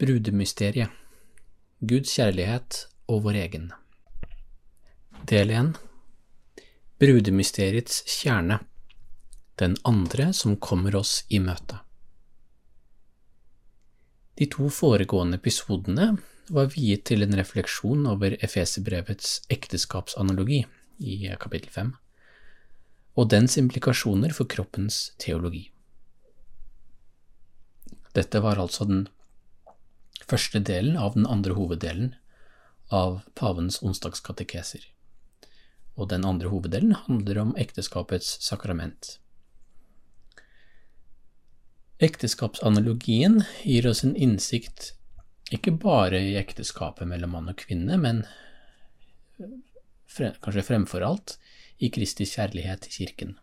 Brudemysteriet. Guds kjærlighet og vår egen. Del 1 Brudemysteriets kjerne. Den andre som kommer oss i møte. De to foregående episodene var viet til en refleksjon over Efeserbrevets ekteskapsanalogi i kapittel 5, og dens implikasjoner for kroppens teologi. Dette var altså den første delen av den andre hoveddelen av pavens onsdagskatekeser. Og den andre hoveddelen handler om ekteskapets sakrament. Ekteskapsanalogien gir oss en innsikt ikke bare i ekteskapet mellom mann og kvinne, men kanskje fremfor alt i Kristi kjærlighet til Kirken.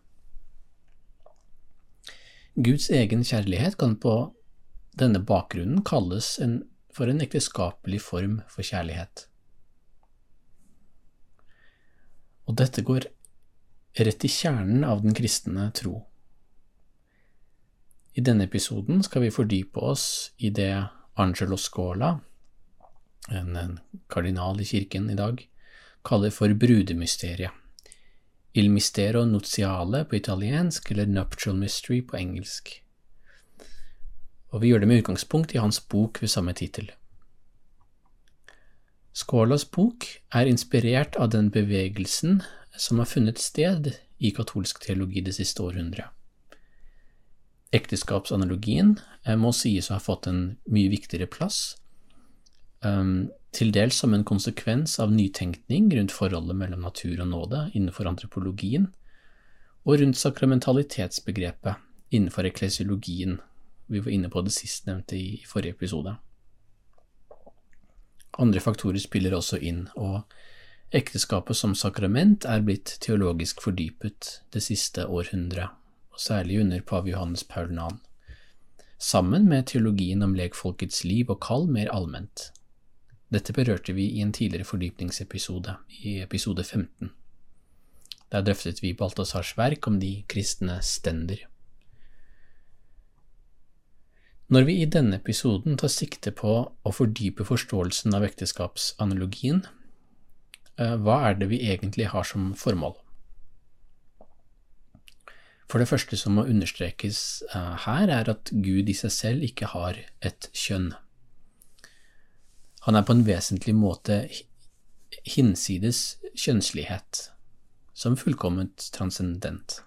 Guds egen kjærlighet kan på denne bakgrunnen kalles en, for en ekteskapelig form for kjærlighet. Og dette går rett i kjernen av den kristne tro. I denne episoden skal vi fordype oss i det Angelo Scola, en, kardinal i kirken i dag, kaller for brudemysteriet. Il mistero nuziale på italiensk eller nuptial mystery på engelsk og vi gjør det med utgangspunkt i hans bok ved samme tittel. Skålas bok er inspirert av den bevegelsen som har funnet sted i katolsk teologi det siste århundret. Ekteskapsanalogien eh, må sies å ha fått en mye viktigere plass, um, til dels som en konsekvens av nytenkning rundt forholdet mellom natur og nåde innenfor antropologien, og rundt sakramentalitetsbegrepet innenfor eklesiologien vi var inne på det sistnevnte i forrige episode. Andre faktorer spiller også inn, og ekteskapet som sakrament er blitt teologisk fordypet det siste århundret, og særlig under pave Johannes Paul 2., sammen med teologien om lekfolkets liv og kall mer allment. Dette berørte vi i en tidligere fordypningsepisode, i episode 15. Der drøftet vi Balthazars verk om de kristne stender. Når vi i denne episoden tar sikte på å fordype forståelsen av ekteskapsanalogien, eh, hva er det vi egentlig har som formål? For det første som må understrekes eh, her, er at Gud i seg selv ikke har et kjønn. Han er på en vesentlig måte hinsides kjønnslighet, som fullkomment transcendent.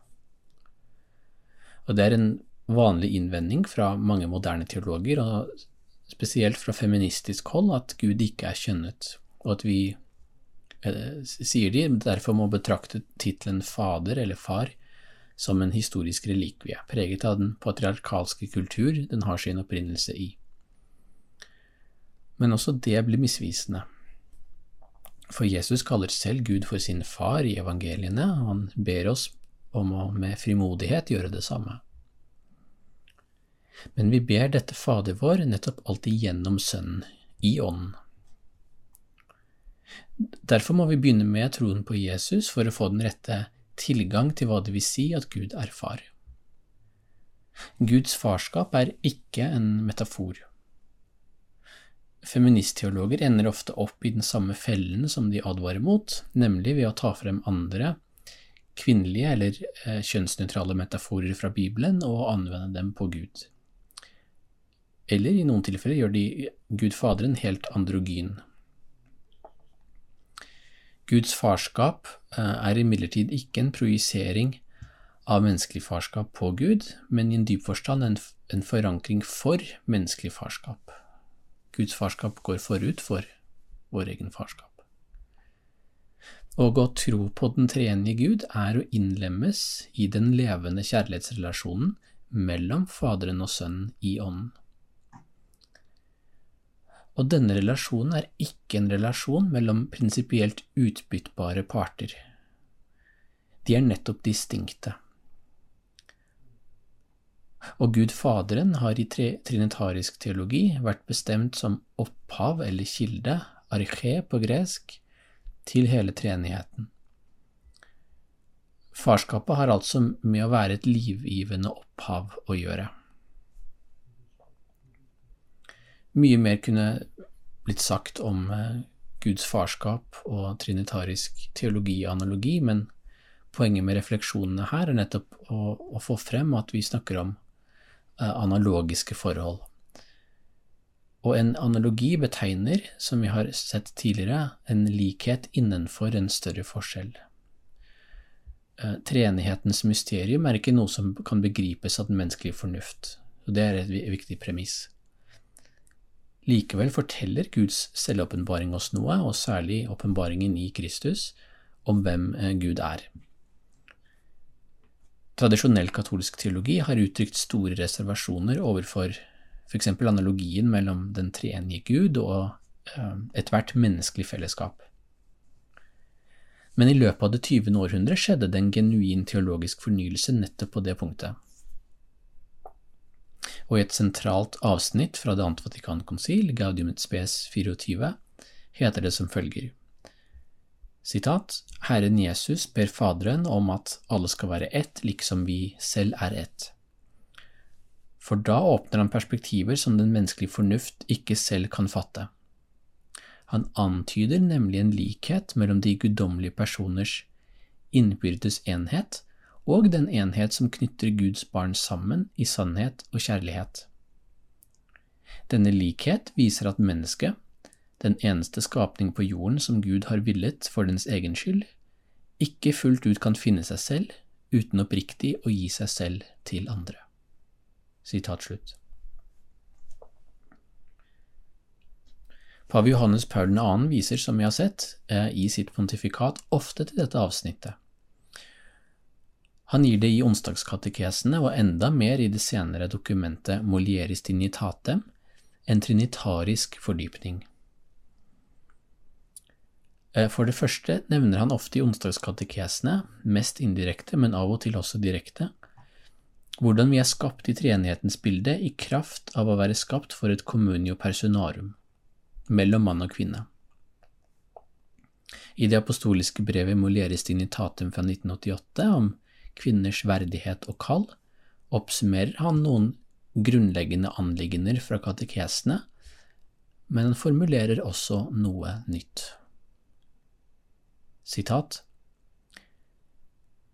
Og det er en vanlig innvending fra mange moderne teologer, og spesielt fra feministisk hold, at Gud ikke er kjønnet, og at vi, eh, sier de, derfor må betrakte tittelen fader eller far som en historisk relikvie, preget av den patriarkalske kultur den har sin opprinnelse i. Men også det blir misvisende. For Jesus kaller selv Gud for sin far i evangeliene, og han ber oss om å med frimodighet gjøre det samme. Men vi ber dette Fader vår nettopp alltid gjennom Sønnen, i Ånden. Derfor må vi begynne med troen på Jesus for å få den rette tilgang til hva det vil si at Gud er far. Guds farskap er ikke en metafor. Feministteologer ender ofte opp i den samme fellen som de advarer mot, nemlig ved å ta frem andre, kvinnelige eller eh, kjønnsnøytrale metaforer fra Bibelen og anvende dem på Gud eller i noen tilfeller gjør de Gud Faderen helt androgyn. Guds farskap eh, er imidlertid ikke en projisering av menneskelig farskap på Gud, men i en dyp forstand en, en forankring for menneskelig farskap. Guds farskap går forut for vår egen farskap. Og å tro på den treenige Gud er å innlemmes i den levende kjærlighetsrelasjonen mellom Faderen og Sønnen i Ånden. Og denne relasjonen er ikke en relasjon mellom prinsipielt utbyttbare parter. De er nettopp distinkte. Og Gud Faderen har i trinitarisk teologi vært bestemt som opphav eller kilde, arché på gresk, til hele treenigheten. Farskapet har altså med å være et livgivende opphav å gjøre. Mye mer kunne blitt sagt om eh, Guds farskap og trinitarisk teologi og analogi, men poenget med refleksjonene her er nettopp å, å få frem at vi snakker om uh, analogiske forhold. Og en analogi betegner, som vi har sett tidligere, en likhet innenfor en større forskjell. Uh, treenighetens mysterium er ikke noe som kan begripes av den menneskelige fornuft, og det er et viktig premiss. Likevel forteller Guds selvåpenbaring oss noe, og særlig åpenbaringen i Kristus, om hvem eh, Gud er. Tradisjonell katolsk teologi har uttrykt store reservasjoner overfor f.eks. analogien mellom den treenige Gud og eh, ethvert menneskelig fellesskap. Men i løpet av det 20. århundre skjedde det en genuin teologisk fornyelse nettopp på det punktet og i et sentralt avsnitt fra det andre Vatikankonsil, Gaudium et spes 24, heter det som følger. Sitat, Herren Jesus ber Faderen om at alle skal være ett, liksom vi selv er ett. For da åpner han perspektiver som den menneskelige fornuft ikke selv kan fatte. Han antyder nemlig en likhet mellom de guddommelige personers innbyrdes enhet og den enhet som knytter Guds barn sammen i sannhet og kjærlighet. Denne likhet viser at mennesket, den eneste skapning på jorden som Gud har villet for dens egen skyld, ikke fullt ut kan finne seg selv uten oppriktig å gi seg selv til andre. Sitat slutt. Pave Johannes Paul 2. viser, som vi har sett, eh, i sitt pontifikat ofte til dette avsnittet. Han gir det i onsdagskatekesene og enda mer i det senere dokumentet Molieris dignitatem, en trinitarisk fordypning. Eh, for det første nevner han ofte i onsdagskatekesene, mest indirekte, men av og til også direkte, hvordan vi er skapt i treenighetens bilde i kraft av å være skapt for et communio personarum, mellom mann og kvinne. I det apostoliske brevet Molieris dignitatem fra 1988 om kvinners verdighet og kall, oppsummerer han noen grunnleggende anliggender fra katekesene, men han formulerer også noe nytt. Sitat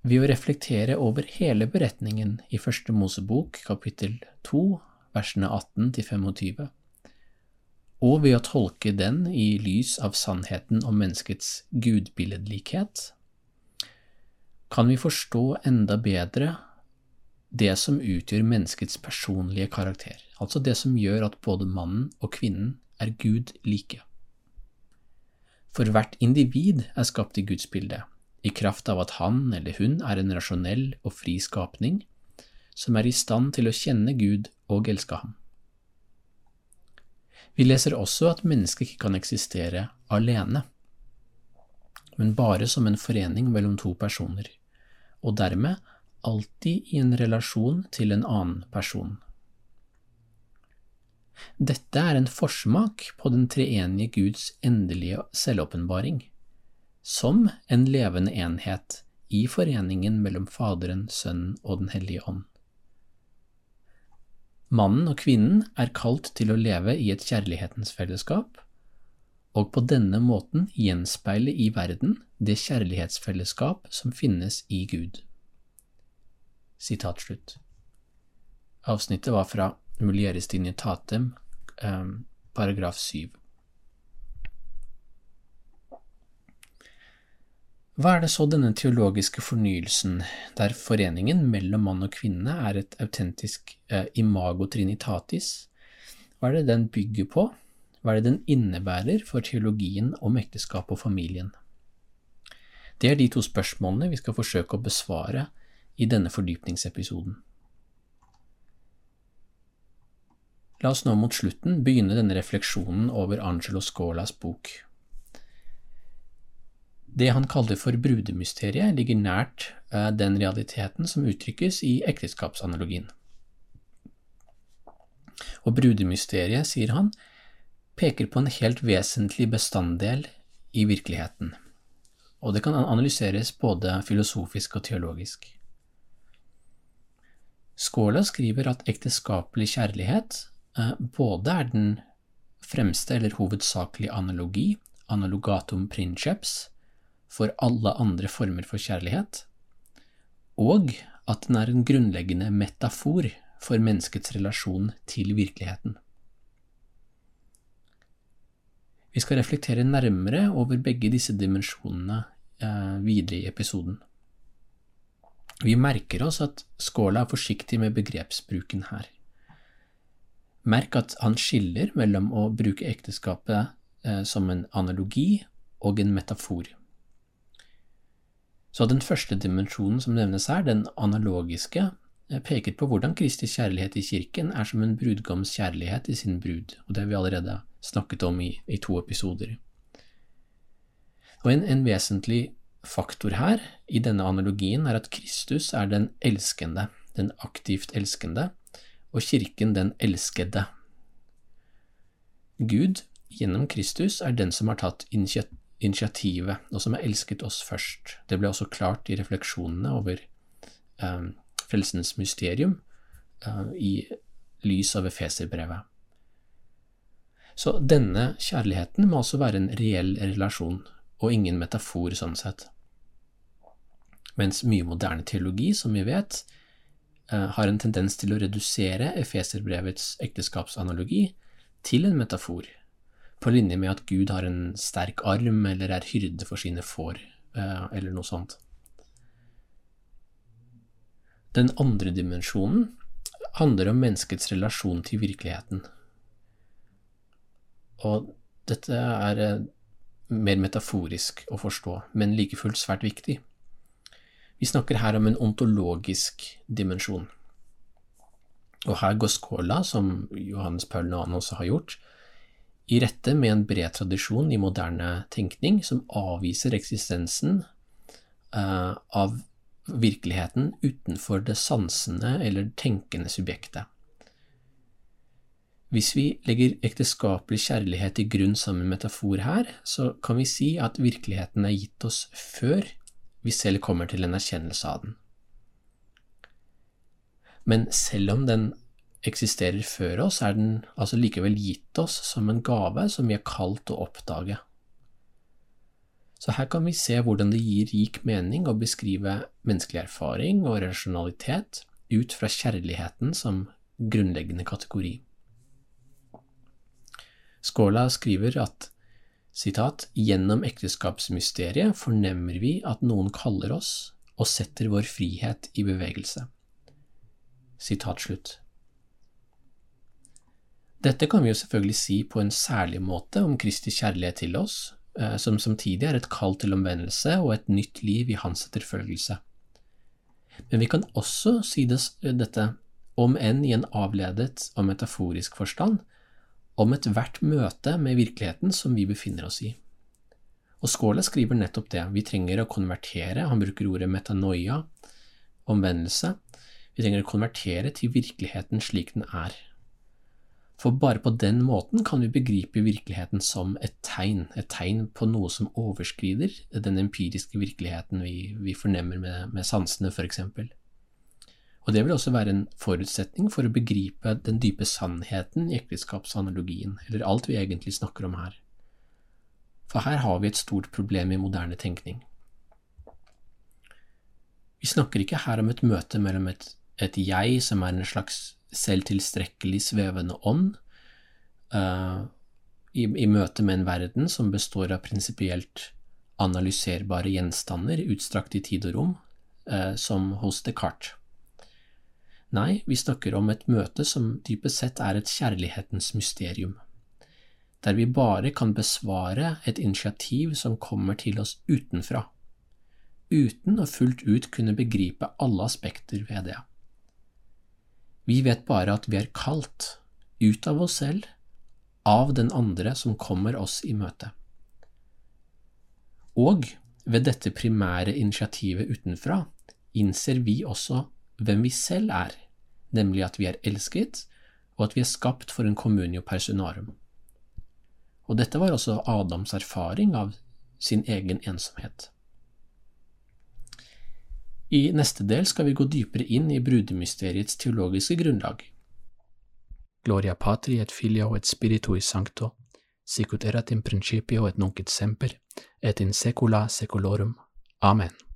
Ved å reflektere over hele beretningen i Første Mosebok kapittel 2 versene 18 til 25, og ved å tolke den i lys av sannheten om menneskets gudbilledlikhet, kan vi forstå enda bedre det som utgjør menneskets personlige karakter, altså det som gjør at både mannen og kvinnen er Gud like. For hvert individ er skapt i Guds bilde, i kraft av at han eller hun er en rasjonell og fri skapning som er i stand til å kjenne Gud og elske ham. Vi leser også at mennesket ikke kan eksistere alene, men bare som en forening mellom to personer og dermed alltid i en relasjon til en annen person. Dette er en forsmak på den treenige Guds endelige selvåpenbaring, som en levende enhet i foreningen mellom Faderen, Sønnen og Den hellige ånd. Mannen og kvinnen er kalt til å leve i et kjærlighetens fellesskap, og på denne måten gjenspeile i verden det kjærlighetsfellesskap som finnes i Gud. Sitat slutt. Avsnittet var fra Mulieris dignitatem, eh, paragraf 7. Hva er det så denne teologiske fornyelsen, der foreningen mellom mann og kvinne er et autentisk eh, imago trinitatis, hva er det den bygger på, hva er det den innebærer for teologien om ekteskap og familien? Det er de to spørsmålene vi skal forsøke å besvare i denne fordypningsepisoden. La oss nå mot slutten begynne denne refleksjonen over Angelo Scolas bok. Det han kaller for brudemysteriet, ligger nært eh, den realiteten som uttrykkes i ekteskapsanalogien. Og brudemysteriet, sier han, peker på en helt vesentlig bestanddel i virkeligheten, og det kan analyseres både filosofisk og teologisk. Skåla skriver at ekteskapelig kjærlighet eh, både er den fremste eller hovedsakelige analogi, analogatum princeps, for alle andre former for kjærlighet, og at den er en grunnleggende metafor for menneskets relasjon til virkeligheten. Vi skal reflektere nærmere over begge disse dimensjonene eh, videre i episoden. Vi merker oss at Skåla er forsiktig med begrepsbruken her. Merk at han skiller mellom å bruke ekteskapet eh, som en analogi og en metafor. Så den første dimensjonen som nevnes her, den analogiske, peker på hvordan Kristi kjærlighet i kirken er som en brudgoms kjærlighet i sin brud, og det har vi allerede snakket om i, i to episoder. Og en, en, vesentlig faktor her, i denne analogien, er at Kristus er den elskende, den aktivt elskende, og kirken den elskede. Gud, gjennom Kristus, er den som har tatt initiativet, og som har elsket oss først. Det ble også klart i refleksjonene over um, frelsens mysterium uh, i lys av Efeserbrevet. Så denne kjærligheten må altså være en reell relasjon, og ingen metafor sånn sett. Mens mye moderne teologi, som vi vet, uh, har en tendens til å redusere Efeserbrevets ekteskapsanalogi til en metafor på linje med at Gud har en sterk arm eller er hyrde for sine får, eh, eller noe sånt. Den andre dimensjonen handler om menneskets relasjon til virkeligheten. Og dette er eh, mer metaforisk å forstå, men like fullt svært viktig. Vi snakker her om en ontologisk dimensjon. Og her går skåla, som Johannes Paul Nahn også har gjort, i rette med en bred tradisjon i moderne tenkning som avviser eksistensen uh, av virkeligheten utenfor det sansende eller tenkende subjektet. Hvis vi legger ekteskapelig kjærlighet til grunn som en metafor her, så kan vi si at virkeligheten er gitt oss før vi selv kommer til en erkjennelse av den. Men selv om den eksisterer før oss, er den altså likevel gitt oss som en gave som vi er kalt å oppdage. Så her kan vi se hvordan det gir rik mening å beskrive menneskelig erfaring og rasjonalitet ut fra kjærligheten som grunnleggende kategori. Skåla skriver at citat, gjennom ekteskapsmysteriet fornemmer vi at noen kaller oss og setter vår frihet i bevegelse. Sitat slutt. Dette kan vi jo selvfølgelig si på en særlig måte om Kristi kjærlighet til oss, som samtidig er et kall til omvendelse og et nytt liv i hans etterfølgelse. Men vi kan også si dette, om enn i en avledet og metaforisk forstand, om ethvert møte med virkeligheten som vi befinner oss i. Og Skåla skriver nettopp det, vi trenger å konvertere, han bruker ordet metanoia, omvendelse, vi trenger å konvertere til virkeligheten slik den er. For bare på den måten kan vi begripe virkeligheten som et tegn, et tegn på noe som overskrider den empiriske virkeligheten vi, vi fornemmer med, med sansene, f.eks. Og det vil også være en forutsetning for å begripe den dype sannheten i ekteskapsanalogien, eller alt vi egentlig snakker om her. For her har vi et stort problem i moderne tenkning. Vi snakker ikke her om et møte mellom et, et jeg som er en slags selvtilstrekkelig svevende ånd uh, i, i, møte med en verden som består av prinsipielt analyserbare gjenstander utstrakt i tid og rom, uh, som hos Descartes. Nei, vi snakker om et møte som dypest sett er et kjærlighetens mysterium, der vi bare kan besvare et initiativ som kommer til oss utenfra, uten å fullt ut kunne begripe alle aspekter ved det. Vi vet bare at vi er kalt, ut av oss selv, av den andre som kommer oss i møte. Og ved dette primære initiativet utenfra innser vi også hvem vi selv er, nemlig at vi er elsket, og at vi er skapt for en communio personarum. Og dette var også Adams erfaring av sin egen ensomhet. I neste del skal vi gå dypere inn i brudemysteriets teologiske grunnlag. Gloria patri et filio et spiritui sancto, sicut erat in principio et nunc et semper, et in secula secolorum. Amen.